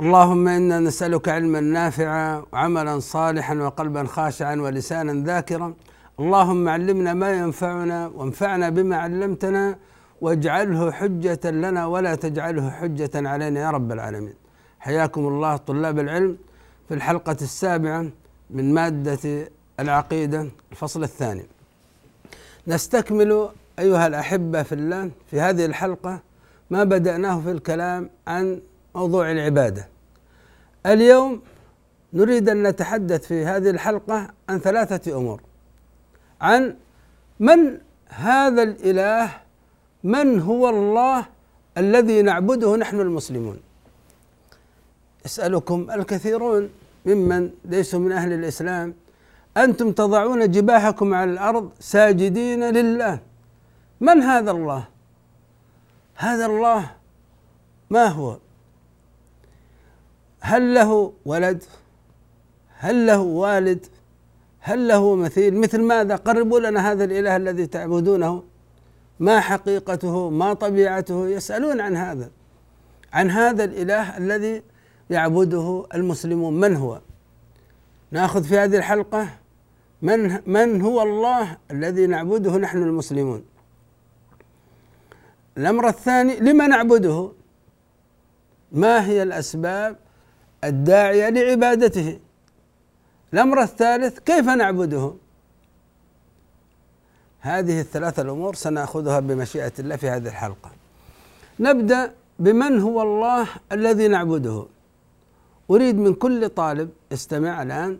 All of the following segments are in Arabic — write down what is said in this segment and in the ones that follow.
اللهم إنا نسألك علما نافعا وعملا صالحا وقلبا خاشعا ولسانا ذاكرا. اللهم علمنا ما ينفعنا وانفعنا بما علمتنا واجعله حجة لنا ولا تجعله حجة علينا يا رب العالمين. حياكم الله طلاب العلم في الحلقة السابعة من مادة العقيدة الفصل الثاني نستكمل أيها الأحبة في الله في هذه الحلقة ما بدأناه في الكلام عن موضوع العبادة. اليوم نريد أن نتحدث في هذه الحلقة عن ثلاثة أمور. عن من هذا الإله من هو الله الذي نعبده نحن المسلمون. يسألكم الكثيرون ممن ليسوا من أهل الإسلام أنتم تضعون جباهكم على الأرض ساجدين لله. من هذا الله؟ هذا الله ما هو؟ هل له ولد؟ هل له والد؟ هل له مثيل؟ مثل ماذا؟ قربوا لنا هذا الإله الذي تعبدونه. ما حقيقته؟ ما طبيعته؟ يسألون عن هذا. عن هذا الإله الذي يعبده المسلمون. من هو؟ نأخذ في هذه الحلقة من من هو الله الذي نعبده نحن المسلمون؟ الأمر الثاني لما نعبده؟ ما هي الأسباب؟ الداعية لعبادته الأمر الثالث كيف نعبده؟ هذه الثلاثة الأمور سنأخذها بمشيئة الله في هذه الحلقة. نبدأ بمن هو الله الذي نعبده. أريد من كل طالب استمع الآن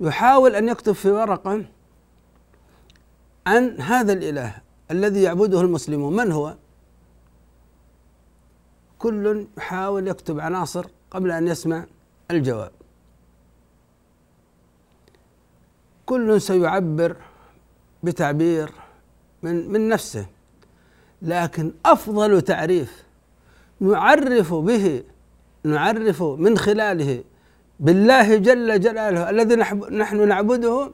يحاول أن يكتب في ورقة عن هذا الإله الذي يعبده المسلمون. من هو؟ كل يحاول يكتب عناصر قبل أن يسمع الجواب. كل سيعبر بتعبير من من نفسه لكن أفضل تعريف نعرف به نعرف من خلاله بالله جل جلاله الذي نحن نعبده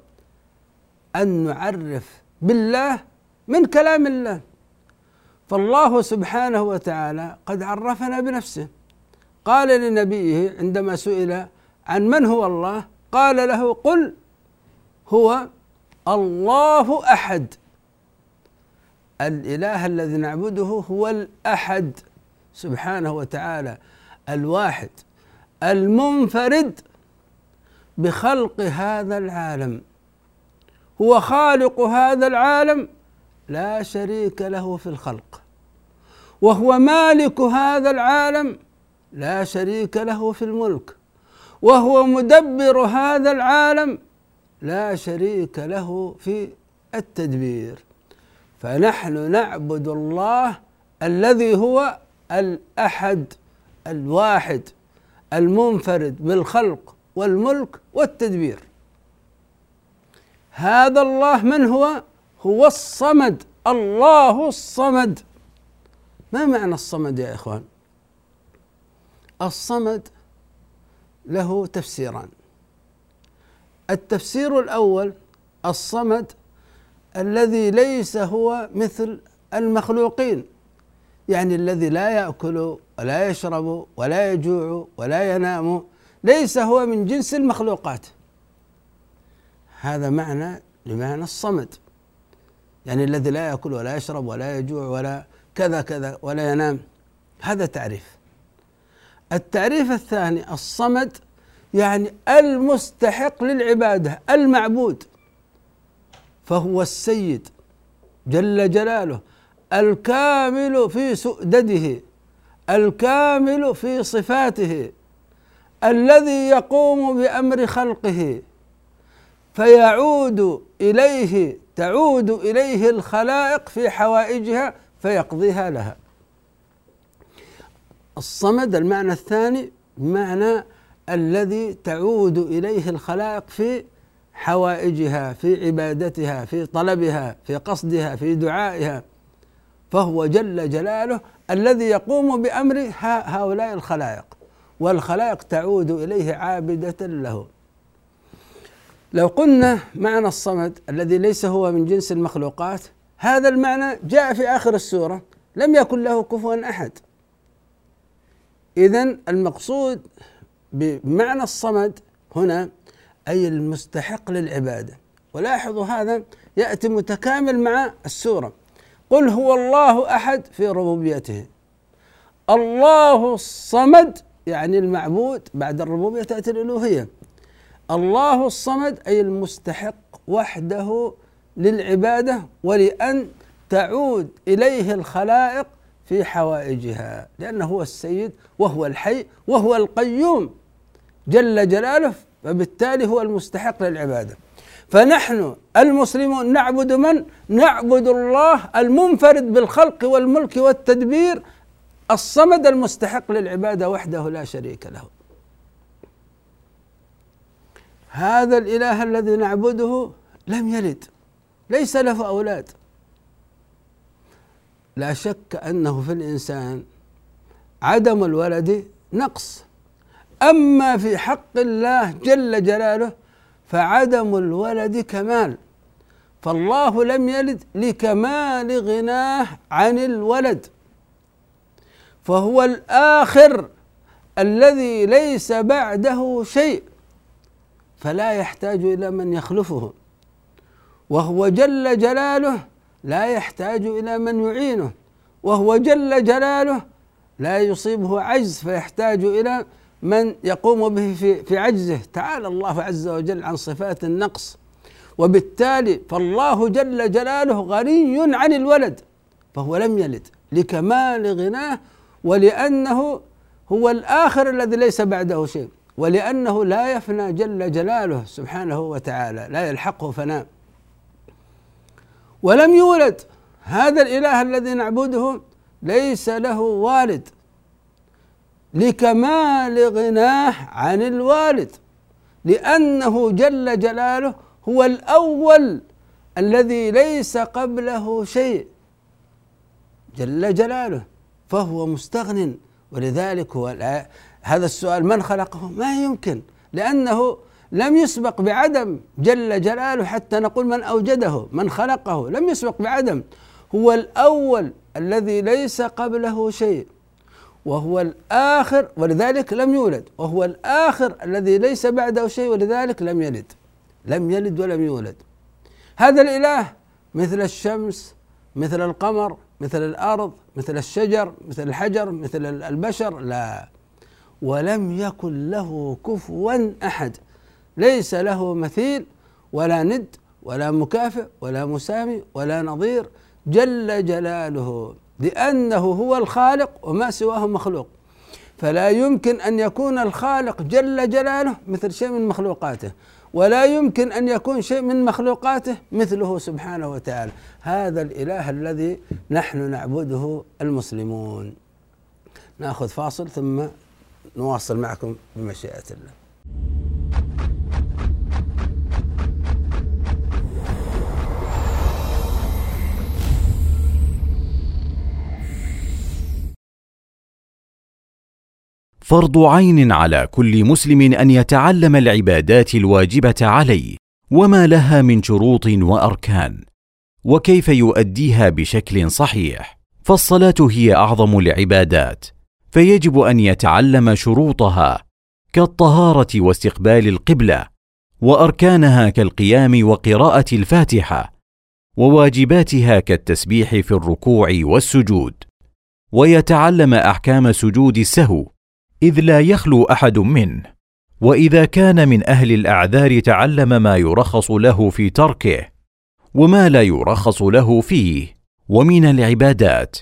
أن نعرف بالله من كلام الله. فالله سبحانه وتعالى قد عرفنا بنفسه. قال لنبيه عندما سئل عن من هو الله قال له قل هو الله أحد. الإله الذي نعبده هو الأحد سبحانه وتعالى الواحد المنفرد بخلق هذا العالم. هو خالق هذا العالم لا شريك له في الخلق. وهو مالك هذا العالم لا شريك له في الملك وهو مدبر هذا العالم لا شريك له في التدبير. فنحن نعبد الله الذي هو الأحد الواحد المنفرد بالخلق والملك والتدبير. هذا الله من هو؟ هو الصمد الله الصمد. ما معنى الصمد يا إخوان؟ الصمد له تفسيران. التفسير الأول الصمد الذي ليس هو مثل المخلوقين يعني الذي لا يأكل ولا يشرب ولا يجوع ولا ينام ليس هو من جنس المخلوقات. هذا معنى لمعنى الصمد يعني الذي لا يأكل ولا يشرب ولا يجوع ولا كذا كذا ولا ينام. هذا تعريف. التعريف الثاني الصمد يعني المستحق للعبادة المعبود. فهو السيد جل جلاله الكامل في سؤدده الكامل في صفاته الذي يقوم بأمر خلقه. فيعود إليه تعود إليه الخلائق في حوائجها فيقضيها لها. الصمد المعنى الثاني بمعنى الذي تعود إليه الخلائق في حوائجها في عبادتها في طلبها في قصدها في دعائها. فهو جل جلاله الذي يقوم بأمر هؤلاء الخلائق والخلائق تعود إليه عابدة له. لو قلنا معنى الصمد الذي ليس هو من جنس المخلوقات هذا المعنى جاء في آخر السورة لم يكن له كفوا أحد. اذا المقصود بمعنى الصمد هنا أي المستحق للعبادة. ولاحظوا هذا يأتي متكامل مع السورة. قل هو الله أحد في ربوبيته. الله الصمد يعني المعبود بعد الربوبية تأتي الألوهية. الله الصمد أي المستحق وحده للعبادة ولأن تعود إليه الخلائق في حوائجها لأنه هو السيد وهو الحي وهو القيوم. جل جلاله فبالتالي هو المستحق للعبادة. فنحن المسلمون نعبد من؟ نعبد الله المنفرد بالخلق والملك والتدبير الصمد المستحق للعبادة وحده لا شريك له. هذا الإله الذي نعبده لم يلد ليس له أولاد. لا شك أنه في الإنسان عدم الولد نقص. أما في حق الله جل جلاله فعدم الولد كمال. فالله لم يلد لكمال غناه عن الولد. فهو الآخر الذي ليس بعده شيء. فلا يحتاج إلى من يخلفه. وهو جل جلاله لا يحتاج إلى من يعينه وهو جل جلاله لا يصيبه عجز فيحتاج إلى من يقوم به في في عجزه. تعالى الله عز وجل عن صفات النقص. وبالتالي فالله جل جلاله غني عن الولد فهو لم يلد لكمال غناه ولأنه هو الآخر الذي ليس بعده شيء ولأنه لا يفنى جل جلاله سبحانه وتعالى لا يلحقه فناء. ولم يولد. هذا الإله الذي نعبده ليس له والد. لكمال غناه عن الوالد. لأنه جل جلاله هو الأول الذي ليس قبله شيء. جل جلاله فهو مستغن. ولذلك هو هذا السؤال من خلقه؟ ما يمكن. لأنه لم يسبق بعدم جل جلاله حتى نقول من أوجده من خلقه. لم يسبق بعدم. هو الأول الذي ليس قبله شيء. وهو الآخر ولذلك لم يولد. وهو الآخر الذي ليس بعده شيء ولذلك لم يلد. لم يلد ولم يولد. هذا الإله مثل الشمس مثل القمر مثل الأرض مثل الشجر مثل الحجر مثل البشر. لا. ولم يكن له كفوا أحد. ليس له مثيل ولا ند ولا مكافئ ولا مسامي ولا نظير. جل جلاله لأنه هو الخالق وما سواه مخلوق. فلا يمكن أن يكون الخالق جل جلاله مثل شيء من مخلوقاته ولا يمكن أن يكون شيء من مخلوقاته مثله سبحانه وتعالى. هذا الإله الذي نحن نعبده المسلمون. نأخذ فاصل ثم نواصل معكم بمشيئة الله. فرض عين على كل مسلم أن يتعلم العبادات الواجبة عليه وما لها من شروط وأركان وكيف يؤديها بشكل صحيح. فالصلاة هي أعظم العبادات فيجب أن يتعلم شروطها كالطهارة واستقبال القبلة وأركانها كالقيام وقراءة الفاتحة وواجباتها كالتسبيح في الركوع والسجود. ويتعلم أحكام سجود السهو إذ لا يخلو أحد منه وإذا كان من أهل الأعذار تعلم ما يرخص له في تركه وما لا يرخص له فيه ومن العبادات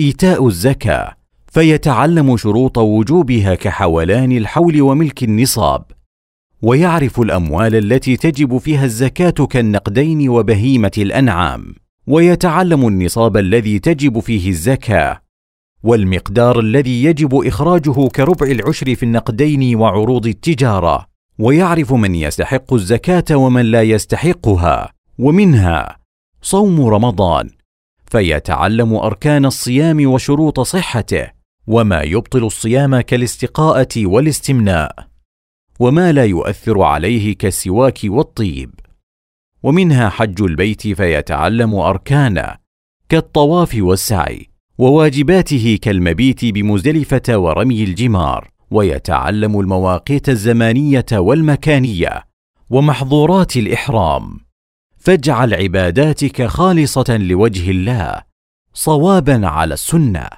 إيتاء الزكاة فيتعلم شروط وجوبها كحولان الحول وملك النصاب ويعرف الأموال التي تجب فيها الزكاة كالنقدين وبهيمة الأنعام ويتعلم النصاب الذي تجب فيه الزكاة والمقدار الذي يجب إخراجه كربع العشر في النقدين وعروض التجارة. ويعرف من يستحق الزكاة ومن لا يستحقها ومنها صوم رمضان. فيتعلم أركان الصيام وشروط صحته وما يبطل الصيام كالاستقاءة والاستمناء وما لا يؤثر عليه كالسواك والطيب. ومنها حج البيت فيتعلم اركانه كالطواف والسعي. وواجباته كالمبيت بمزدلفة ورمي الجمار ويتعلم المواقيت الزمانية والمكانية ومحظورات الإحرام. فاجعل عباداتك خالصة لوجه الله صوابا على السنة.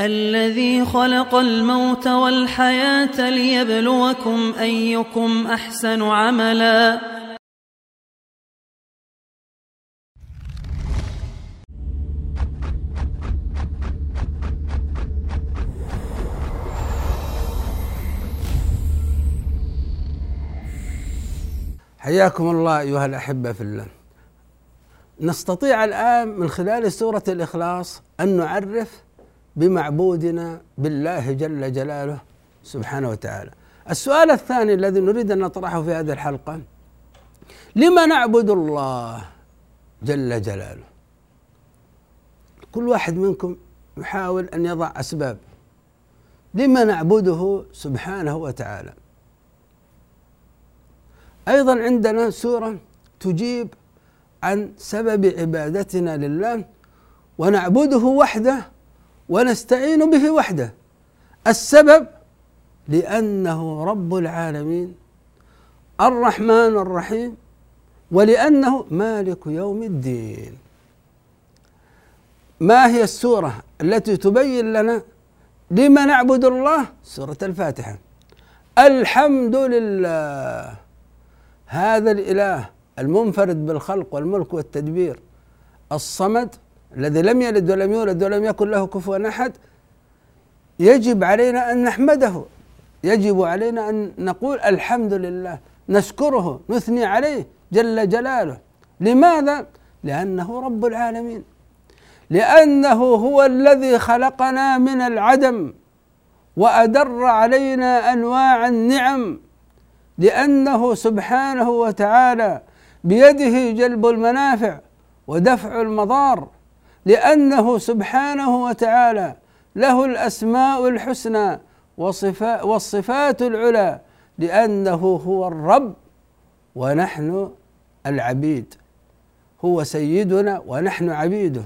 الذي خلق الموت والحياة ليبلوكم أيكم أحسن عملا. حياكم الله أيها الأحبة في الله. نستطيع الآن من خلال سورة الإخلاص أن نعرف بمعبودنا بالله جل جلاله سبحانه وتعالى. السؤال الثاني الذي نريد أن نطرحه في هذه الحلقة لما نعبد الله جل جلاله؟ كل واحد منكم يحاول أن يضع أسباب لما نعبده سبحانه وتعالى أيضا عندنا سورة تجيب عن سبب عبادتنا لله ونعبده وحده ونستعين به وحده. السبب لأنه رب العالمين الرحمن الرحيم ولأنه مالك يوم الدين. ما هي السورة التي تبين لنا لما نعبد الله؟ سورة الفاتحة. الحمد لله. هذا الإله المنفرد بالخلق والملك والتدبير الصمد الذي لم يلد ولم يولد ولم يكن له كفوا أحد يجب علينا أن نحمده. يجب علينا أن نقول الحمد لله نشكره نثني عليه جل جلاله. لماذا؟ لأنه رب العالمين. لأنه هو الذي خلقنا من العدم وأدر علينا أنواع النعم. لأنه سبحانه وتعالى بيده جلب المنافع ودفع المضار لأنه سبحانه وتعالى له الأسماء الحسنى والصفات العلى لأنه هو الرب ونحن العبيد هو سيدنا ونحن عبيده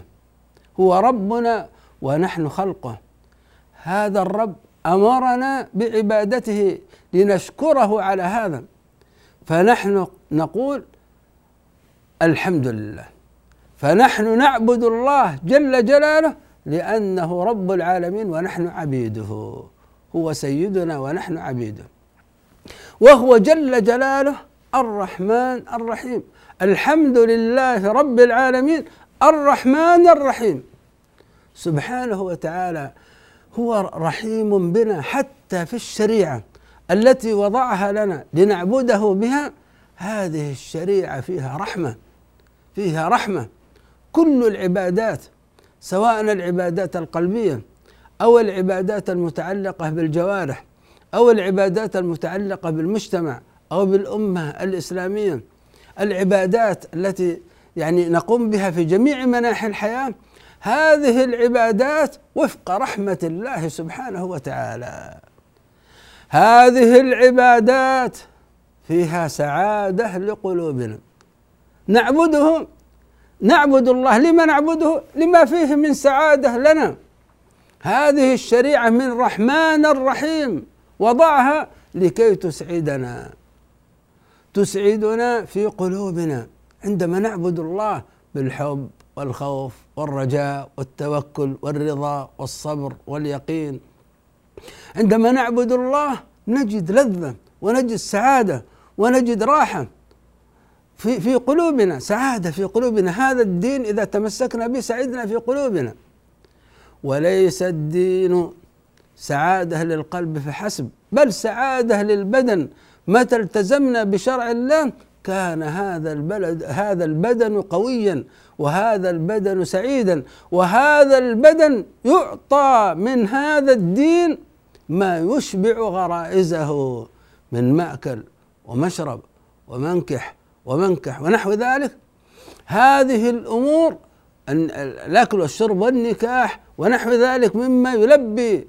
هو ربنا ونحن خلقه. هذا الرب أمرنا بعبادته لنشكره على هذا. فنحن نقول الحمد لله. فنحن نعبد الله جل جلاله لأنه رب العالمين ونحن عبيده. هو سيدنا ونحن عبيده. وهو جل جلاله الرحمن الرحيم. الحمد لله رب العالمين الرحمن الرحيم. سبحانه وتعالى هو رحيم بنا حتى في الشريعة التي وضعها لنا لنعبده بها. هذه الشريعة فيها رحمة فيها رحمة. كل العبادات سواء العبادات القلبية أو العبادات المتعلقة بالجوارح أو العبادات المتعلقة بالمجتمع أو بالأمة الإسلامية العبادات التي يعني نقوم بها في جميع مناحي الحياة هذه العبادات وفق رحمة الله سبحانه وتعالى. هذه العبادات فيها سعادة لقلوبنا. نعبده نعبد الله. لما نعبده؟ لما فيه من سعادة لنا. هذه الشريعة من الرحمن الرحيم. وضعها لكي تسعدنا. تسعدنا في قلوبنا عندما نعبد الله بالحب. والخوف والرجاء والتوكل والرضا والصبر واليقين. عندما نعبد الله نجد لذة ونجد سعادة ونجد راحة في في قلوبنا سعادة في قلوبنا. هذا الدين إذا تمسكنا به سعدنا في قلوبنا. وليس الدين سعادة للقلب فحسب بل سعادة للبدن. متى التزمنا بشرع الله كان هذا البلد هذا البدن قويا وهذا البدن سعيدا وهذا البدن يعطى من هذا الدين ما يشبع غرائزه من مأكل ومشرب ومنكح ومنكح ونحو ذلك. هذه الأمور الأكل والشرب والنكاح ونحو ذلك مما يلبي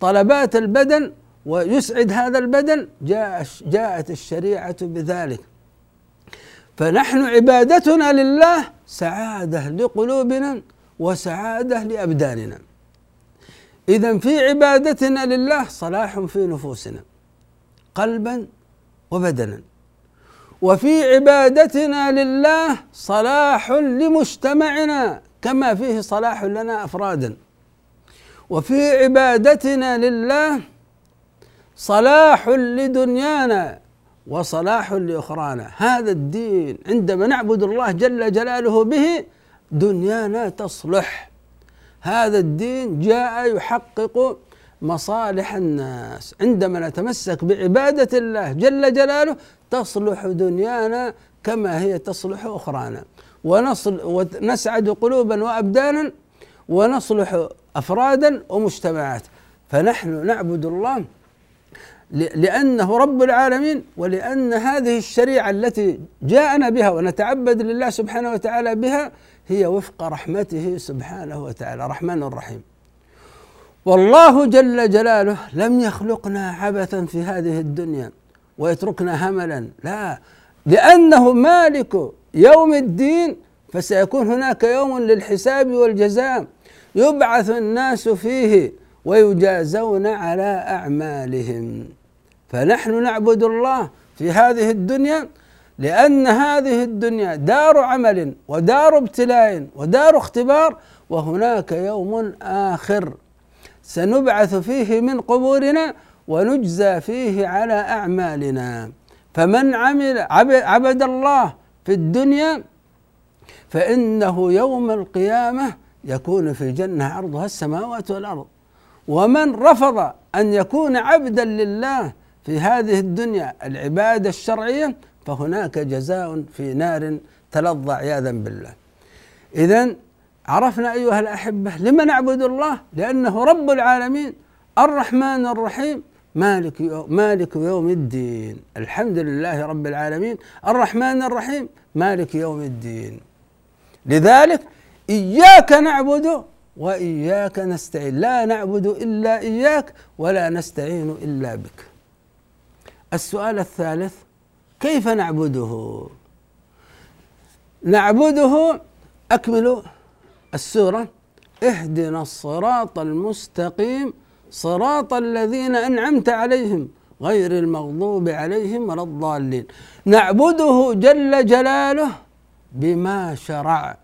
طلبات البدن ويسعد هذا البدن جاء جاءت الشريعة بذلك. فنحن عبادتنا لله سعادة لقلوبنا وسعادة لأبداننا. إذا في عبادتنا لله صلاح في نفوسنا قلبا وبدنا. وفي عبادتنا لله صلاح لمجتمعنا كما فيه صلاح لنا أفرادا. وفي عبادتنا لله صلاح لدنيانا وصلاح لاخرانا هذا الدين عندما نعبد الله جل جلاله به دنيانا تصلح. هذا الدين جاء يحقق مصالح الناس. عندما نتمسك بعبادة الله جل جلاله تصلح دنيانا كما هي تصلح أخرانا. ونصل ونسعد قلوبا وابدانا ونصلح أفرادا ومجتمعات. فنحن نعبد الله لأنه رب العالمين ولأن هذه الشريعة التي جاءنا بها ونتعبد لله سبحانه وتعالى بها هي وفق رحمته سبحانه وتعالى. رحمن الرحيم. والله جل جلاله لم يخلقنا عبثا في هذه الدنيا ويتركنا هملا. لا لأنه مالك يوم الدين فسيكون هناك يوم للحساب والجزاء يبعث الناس فيه ويجازون على أعمالهم. فنحن نعبد الله في هذه الدنيا لأن هذه الدنيا دار عمل ودار ابتلاء ودار اختبار وهناك يوم آخر سنبعث فيه من قبورنا ونجزى فيه على أعمالنا. فمن عمل عبد الله في الدنيا فإنه يوم القيامة يكون في الجنة عرضها السماوات والأرض. ومن رفض أن يكون عبدا لله في هذه الدنيا العبادة الشرعية فهناك جزاء في نار تلظى عياذا بالله. إذا عرفنا أيها الأحبة لما نعبد الله؟ لأنه رب العالمين الرحمن الرحيم مالك مالك يوم الدين. الحمد لله رب العالمين الرحمن الرحيم مالك يوم الدين. لذلك إياك نعبد وإياك نستعين. لا نعبد إلا إياك ولا نستعين إلا بك. السؤال الثالث كيف نعبده؟ نعبده أكمل السورة اهدنا الصراط المستقيم صراط الذين أنعمت عليهم غير المغضوب عليهم ولا الضالين. نعبده جل جلاله بما شرع.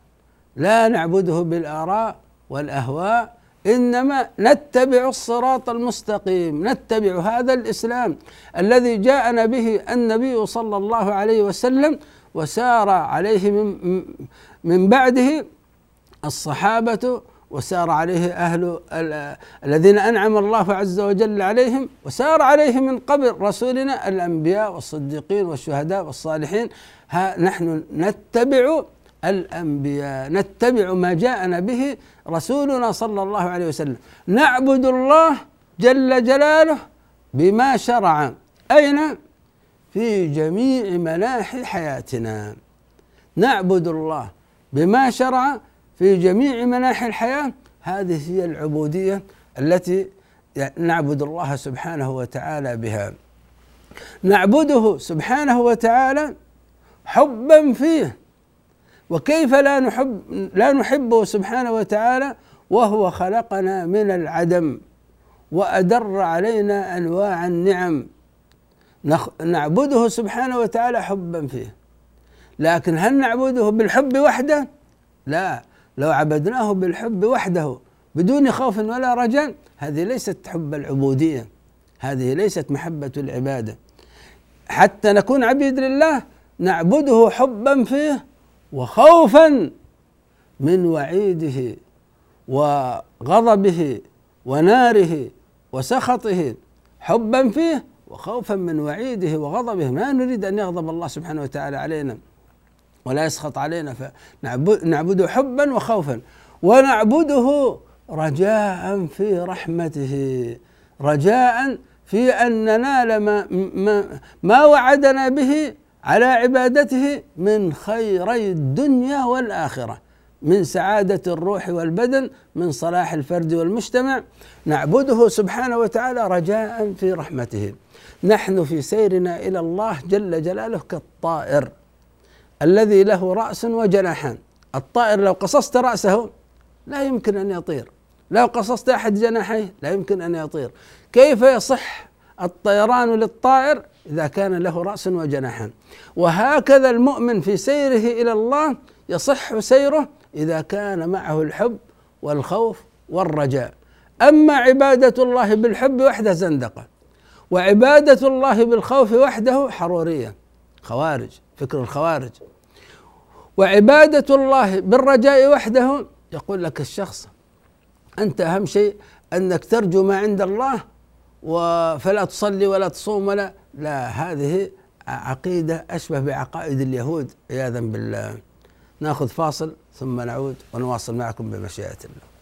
لا نعبده بالآراء والأهواء إنما نتبع الصراط المستقيم نتبع هذا الإسلام الذي جاءنا به النبي صلى الله عليه وسلم وسار عليه من من بعده الصحابة وسار عليه أهل الذين أنعم الله عز وجل عليهم وسار عليه من قبل رسولنا الأنبياء والصديقين والشهداء والصالحين. ها نحن نتبع الأنبياء. نتبع ما جاءنا به رسولنا صلى الله عليه وسلم. نعبد الله جل جلاله بما شرع. أين؟ في جميع مناحي حياتنا. نعبد الله بما شرع في جميع مناحي الحياة. هذه هي العبودية التي نعبد الله سبحانه وتعالى بها. نعبده سبحانه وتعالى حبا فيه. وكيف لا نحب لا نحبه سبحانه وتعالى؟ وهو خلقنا من العدم وأدر علينا أنواع النعم. نعبده سبحانه وتعالى حبا فيه. لكن هل نعبده بالحب وحده؟ لا. لو عبدناه بالحب وحده بدون خوف ولا رجاء هذه ليست حب العبودية. هذه ليست محبة العبادة. حتى نكون عبيد لله نعبده حبا فيه وخوفا من وعيده وغضبه وناره وسخطه حبا فيه وخوفا من وعيده وغضبه. ما نريد أن يغضب الله سبحانه وتعالى علينا ولا يسخط علينا. فنعبده حبا وخوفا ونعبده رجاء في رحمته. رجاء في أن ننال ما, ما, ما وعدنا به على عبادته من خيري الدنيا والآخرة من سعادة الروح والبدن من صلاح الفرد والمجتمع. نعبده سبحانه وتعالى رجاء في رحمته. نحن في سيرنا إلى الله جل جلاله كالطائر الذي له رأس وجناحان. الطائر لو قصصت رأسه لا يمكن أن يطير. لو قصصت أحد جناحيه لا يمكن أن يطير. كيف يصح الطيران للطائر؟ إذا كان له رأس وجناحان. وهكذا المؤمن في سيره إلى الله يصح سيره إذا كان معه الحب والخوف والرجاء. أما عبادة الله بالحب وحده زندقة وعبادة الله بالخوف وحده حرورية خوارج فكر الخوارج. وعبادة الله بالرجاء وحده يقول لك الشخص أنت أهم شيء أنك ترجو ما عند الله فلا تصلي ولا تصوم ولا لا هذه عقيدة أشبه بعقائد اليهود عياذا بالله. ناخذ فاصل ثم نعود ونواصل معكم بمشيئة الله.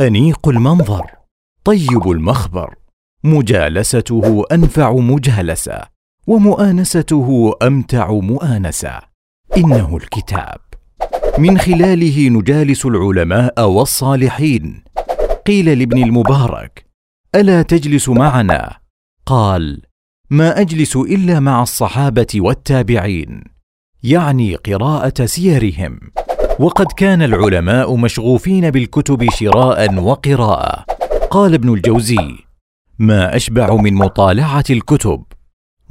أنيق المنظر طيب المخبر مجالسته أنفع مجالسة. ومؤانسته أمتع مؤانسة. إنه الكتاب. من خلاله نجالس العلماء والصالحين. قيل لابن المبارك ألا تجلس معنا؟ قال ما أجلس إلا مع الصحابة والتابعين. يعني قراءة سيرهم. وقد كان العلماء مشغوفين بالكتب شراء وقراءة. قال ابن الجوزي ما أشبع من مطالعة الكتب.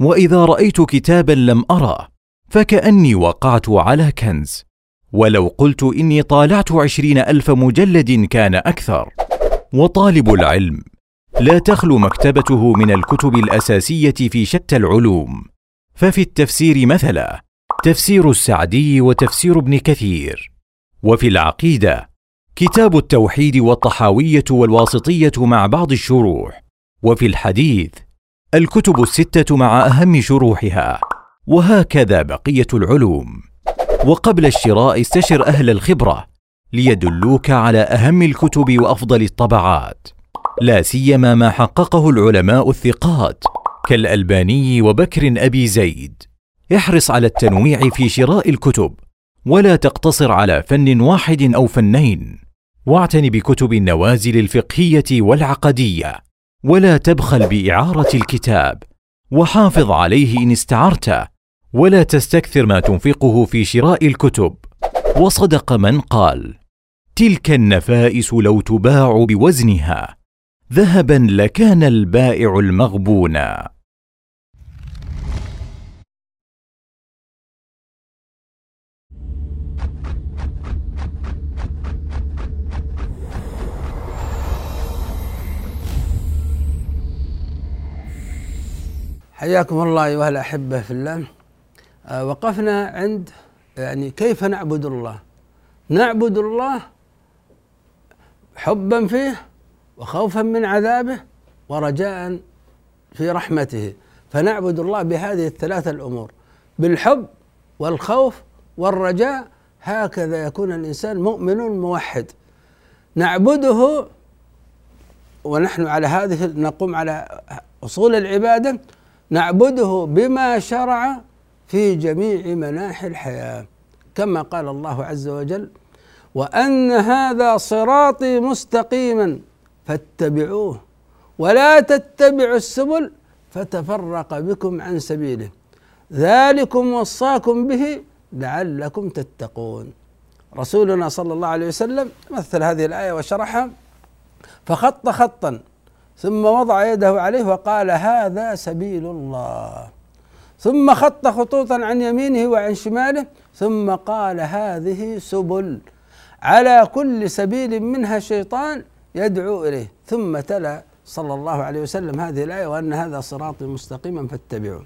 وإذا رأيت كتابا لم أرى فكأني وقعت على كنز. ولو قلت إني طالعت عشرين ألف مجلد كان أكثر. وطالب العلم لا تخلو مكتبته من الكتب الأساسية في شتى العلوم. ففي التفسير مثلا تفسير السعدي وتفسير ابن كثير. وفي العقيدة كتاب التوحيد والطحاوية والواسطية مع بعض الشروح. وفي الحديث الكتب الستة مع أهم شروحها. وهكذا بقية العلوم. وقبل الشراء استشر أهل الخبرة ليدلوك على أهم الكتب وأفضل الطبعات. لا سيما ما حققه العلماء الثقات كالألباني وبكر أبي زيد. احرص على التنويع في شراء الكتب ولا تقتصر على فن واحد أو فنين. واعتن بكتب النوازل الفقهية والعقدية. ولا تبخل بإعارة الكتاب وحافظ عليه إن استعرته ولا تستكثر ما تنفقه في شراء الكتب. وصدق من قال تلك النفائس لو تباع بوزنها ذهبا لكان البائع المغبونا حياكم الله أيها الأحبة في الله. آه، وقفنا عند يعني كيف نعبد الله؟ نعبد الله حبا فيه وخوفا من عذابه ورجاء في رحمته. فنعبد الله بهذه الثلاثه الأمور بالحب والخوف والرجاء. هكذا يكون الإنسان مؤمن موحد. نعبده ونحن على هذه نقوم على أصول العبادة نعبده بما شرع في جميع مناحي الحياة كما قال الله عز وجل وأن هذا صراطي مستقيما فاتبعوه ولا تتبعوا السبل فتفرق بكم عن سبيله ذلكم وصاكم به لعلكم تتقون. رسولنا صلى الله عليه وسلم مثل هذه الآية وشرحها فخط خطا ثم وضع يده عليه وقال هذا سبيل الله. ثم خط خطوطا عن يمينه وعن شماله ثم قال هذه سبل. على كل سبيل منها شيطان يدعو إليه. ثم تلا صلى الله عليه وسلم هذه الآية وأن هذا صراطي مستقيما فاتبعوه.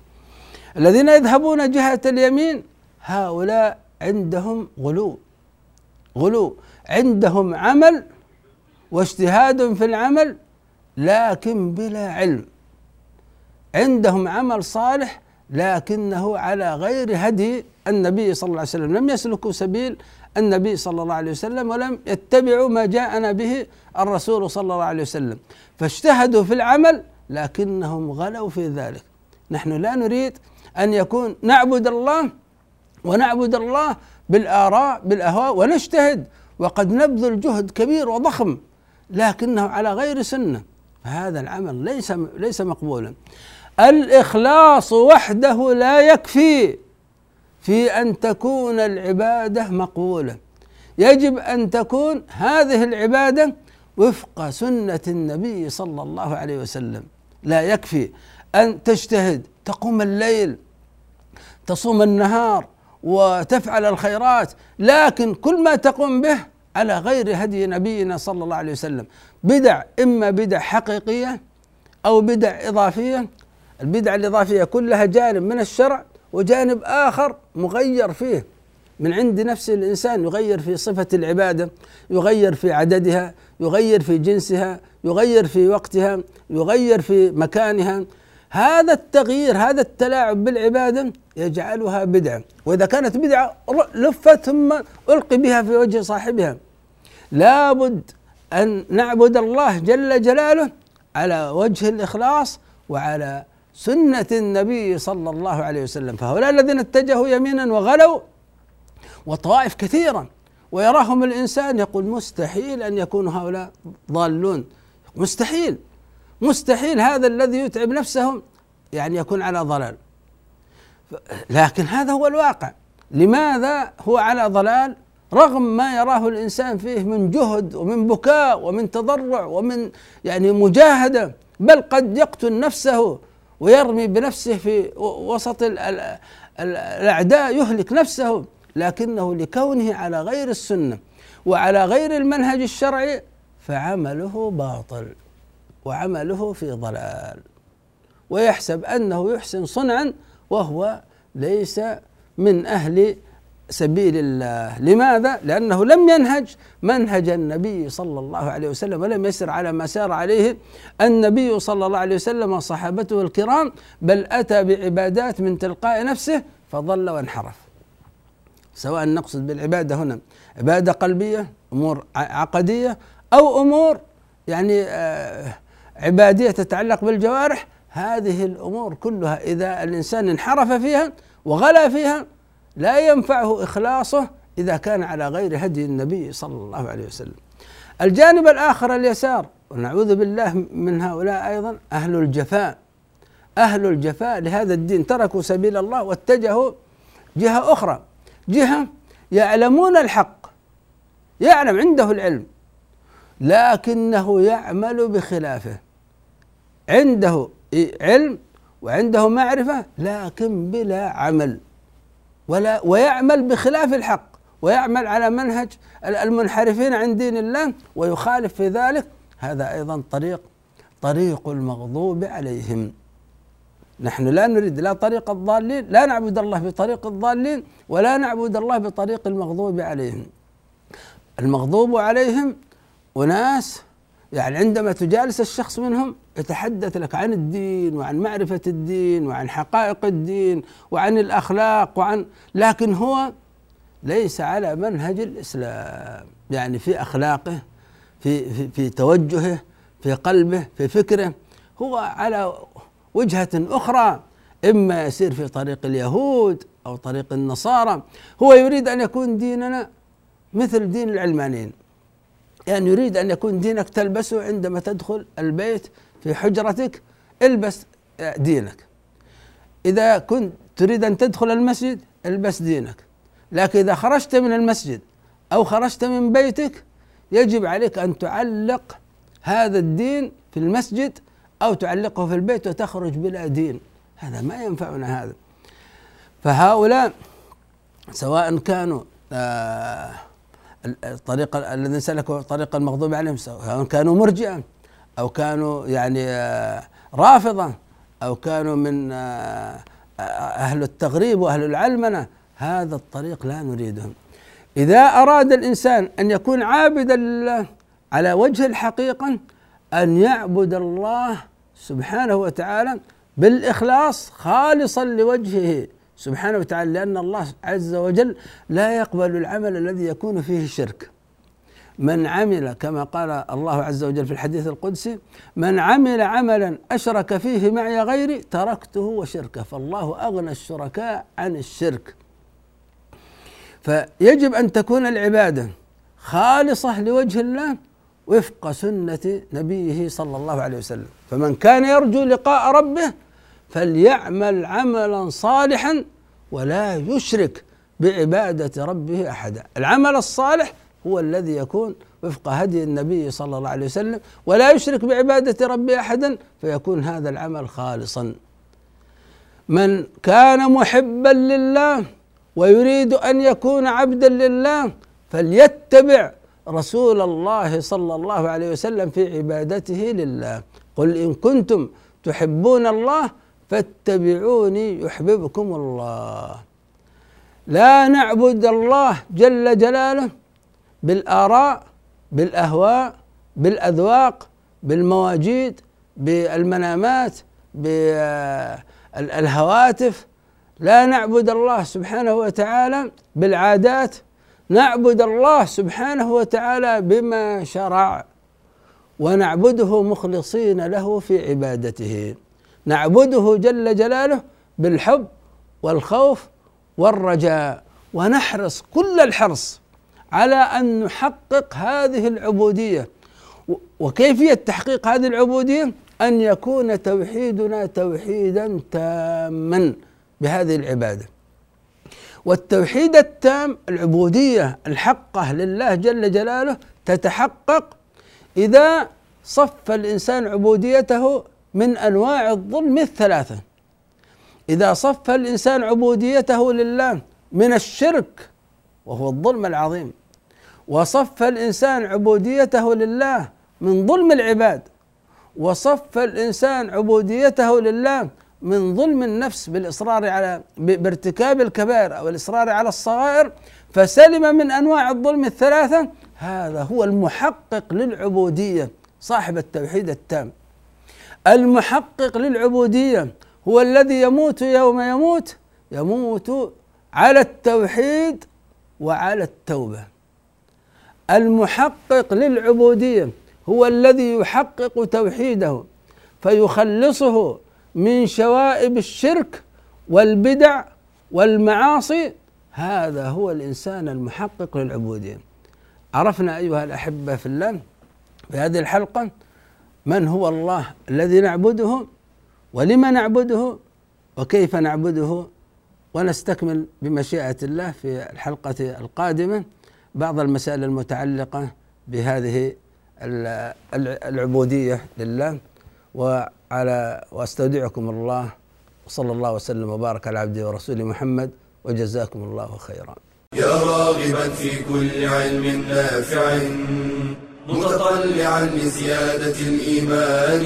الذين يذهبون جهة اليمين هؤلاء عندهم غلو. غلو. عندهم عمل واجتهاد في العمل لكن بلا علم. عندهم عمل صالح لكنه على غير هدي. النبي صلى الله عليه وسلم لم يسلكوا سبيل النبي صلى الله عليه وسلم ولم يتبعوا ما جاءنا به الرسول صلى الله عليه وسلم. فاجتهدوا في العمل لكنهم غلوا في ذلك. نحن لا نريد أن يكون نعبد الله ونعبد الله بالآراء بالأهواء ونجتهد. وقد نبذل جهد كبير وضخم لكنه على غير سنة. فهذا العمل ليس ليس مقبولا. الإخلاص وحده لا يكفي في أن تكون العبادة مقبولة. يجب أن تكون هذه العبادة وفق سنة النبي صلى الله عليه وسلم. لا يكفي أن تجتهد تقوم الليل تصوم النهار وتفعل الخيرات لكن كل ما تقوم به على غير هدي نبينا صلى الله عليه وسلم. بدع إما بدع حقيقية أو بدع إضافية. البدع الإضافية كلها جانب من الشرع وجانب آخر مغير فيه. من عند نفس الإنسان يغير في صفة العبادة يغير في عددها يغير في جنسها يغير في وقتها يغير في مكانها هذا التغيير هذا التلاعب بالعبادة يجعلها بدعة. وإذا كانت بدعة لفت ثم ألقي بها في وجه صاحبها. لابد أن نعبد الله جل جلاله على وجه الإخلاص وعلى سنة النبي صلى الله عليه وسلم. فهؤلاء الذين اتجهوا يمينا وغلوا وطوائف كثيرة ويراهم الإنسان يقول مستحيل أن يكونوا هؤلاء ضالون. مستحيل. مستحيل هذا الذي يتعب نفسه يعني يكون على ضلال. لكن هذا هو الواقع. لماذا هو على ضلال؟ رغم ما يراه الإنسان فيه من جهد ومن بكاء ومن تضرع ومن يعني مجاهدة بل قد يقتل نفسه ويرمي بنفسه في وسط الأعداء يهلك نفسه. لكنه لكونه على غير السنة وعلى غير المنهج الشرعي فعمله باطل. وعمله في ضلال. ويحسب أنه يحسن صنعا وهو ليس من أهل سبيل الله. لماذا؟ لأنه لم ينهج منهج النبي صلى الله عليه وسلم ولم يسر على ما سار عليه النبي صلى الله عليه وسلم وصحابته الكرام بل أتى بعبادات من تلقاء نفسه فضل وانحرف. سواء نقصد بالعبادة هنا عبادة قلبية أمور عقدية أو أمور يعني آه، عبادية تتعلق بالجوارح هذه الأمور كلها إذا الإنسان انحرف فيها وغلا فيها لا ينفعه إخلاصه إذا كان على غير هدي النبي صلى الله عليه وسلم. الجانب الآخر اليسار ونعوذ بالله من هؤلاء أيضا أهل الجفاء. أهل الجفاء لهذا الدين تركوا سبيل الله واتجهوا جهة أخرى. جهة يعلمون الحق يعلم عنده العلم لكنه يعمل بخلافه. عنده علم وعنده معرفة لكن بلا عمل. ولا ويعمل بخلاف الحق ويعمل على منهج المنحرفين عن دين الله ويخالف في ذلك. هذا أيضا طريق طريق المغضوب عليهم. نحن لا نريد لا طريق الضالين لا نعبد الله بطريق الضالين ولا نعبد الله بطريق المغضوب عليهم. المغضوب عليهم أناس يعني عندما تجالس الشخص منهم يتحدث لك عن الدين وعن معرفة الدين وعن حقائق الدين وعن الأخلاق وعن لكن هو ليس على منهج الإسلام. يعني في أخلاقه في في, في توجهه في قلبه في فكره هو على وجهة أخرى. إما يسير في طريق اليهود أو طريق النصارى هو يريد أن يكون ديننا مثل دين العلمانيين. يعني يريد أن يكون دينك تلبسه عندما تدخل البيت في حجرتك البس دينك. إذا كنت تريد أن تدخل المسجد البس دينك. لكن إذا خرجت من المسجد أو خرجت من بيتك يجب عليك أن تعلق هذا الدين في المسجد أو تعلقه في البيت وتخرج بلا دين. هذا ما ينفعنا هذا. فهؤلاء سواء كانوا آه، الطريق الذين سلكوا طريق المغضوب عليهم سواء كانوا مرجئا أو كانوا يعني آه، رافضا أو كانوا من آه، أهل التغريب وأهل العلمنة هذا الطريق لا نريدهم إذا أراد الإنسان أن يكون عابدا لله على وجه الحقيقة أن يعبد الله سبحانه وتعالى بالإخلاص خالصا لوجهه سبحانه وتعالى لأن الله عز وجل لا يقبل العمل الذي يكون فيه شرك. من عمل كما قال الله عز وجل في الحديث القدسي من عمل عملا أشرك فيه معي غيري تركته وشركه فالله أغنى الشركاء عن الشرك. فيجب أن تكون العبادة خالصة لوجه الله وفق سنة نبيه صلى الله عليه وسلم. فمن كان يرجو لقاء ربه فليعمل عملا صالحا ولا يشرك بعبادة ربه أحدا. العمل الصالح هو الذي يكون وفق هدي النبي صلى الله عليه وسلم ولا يشرك بعبادة ربه أحدا فيكون هذا العمل خالصا. من كان محبا لله ويريد أن يكون عبدا لله فليتبع رسول الله صلى الله عليه وسلم في عبادته لله. قل إن كنتم تحبون الله فاتبعوني يحببكم الله. لا نعبد الله جل جلاله بالآراء بالأهواء بالأذواق بالمواجيد بالمنامات بالهواتف. لا نعبد الله سبحانه وتعالى بالعادات. نعبد الله سبحانه وتعالى بما شرع ونعبده مخلصين له في عبادته. نعبده جل جلاله بالحب والخوف والرجاء. ونحرص كل الحرص على أن نحقق هذه العبودية. وكيفية تحقيق هذه العبودية؟ أن يكون توحيدنا توحيدا تاما بهذه العبادة. والتوحيد التام العبودية الحقة لله جل جلاله تتحقق إذا صف الإنسان عبوديته من أنواع الظلم الثلاثة. إذا صف الإنسان عبوديته لله من الشرك وهو الظلم العظيم. وصف الإنسان عبوديته لله من ظلم العباد. وصف الإنسان عبوديته لله من ظلم النفس بالإصرار على بارتكاب الكبائر أو الإصرار على الصغائر فسلم من أنواع الظلم الثلاثة. هذا هو المحقق للعبودية صاحب التوحيد التام. المحقق للعبودية هو الذي يموت يوم يموت يموت على التوحيد وعلى التوبة. المحقق للعبودية هو الذي يحقق توحيده فيخلصه من شوائب الشرك والبدع والمعاصي. هذا هو الإنسان المحقق للعبودية. عرفنا أيها الأحبة في الله في هذه الحلقة من هو الله الذي نعبده ولم نعبده وكيف نعبده. ونستكمل بمشيئة الله في الحلقة القادمة. بعض المسائل المتعلقة بهذه العبودية لله وعلى وأستودعكم الله وصلى الله وسلم وبارك على عبده ورسوله محمد وجزاكم الله خيرا. يا راغبا في كل علم نافع متطلعا لزيادة الإيمان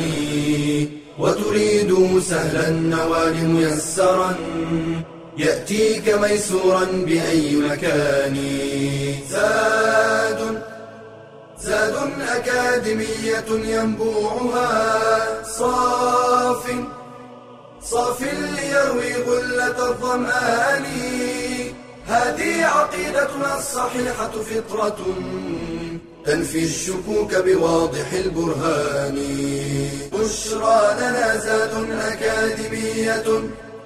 وتريد سهلا النوال ميسرا. يأتيك ميسورا بأي مكان. زاد زاد أكاديمية ينبوعها. صاف صاف ليروي غلة الظمآن. هذه عقيدتنا الصحيحة فطرة تنفي الشكوك بواضح البرهان. بشرى لنا زاد أكاديمية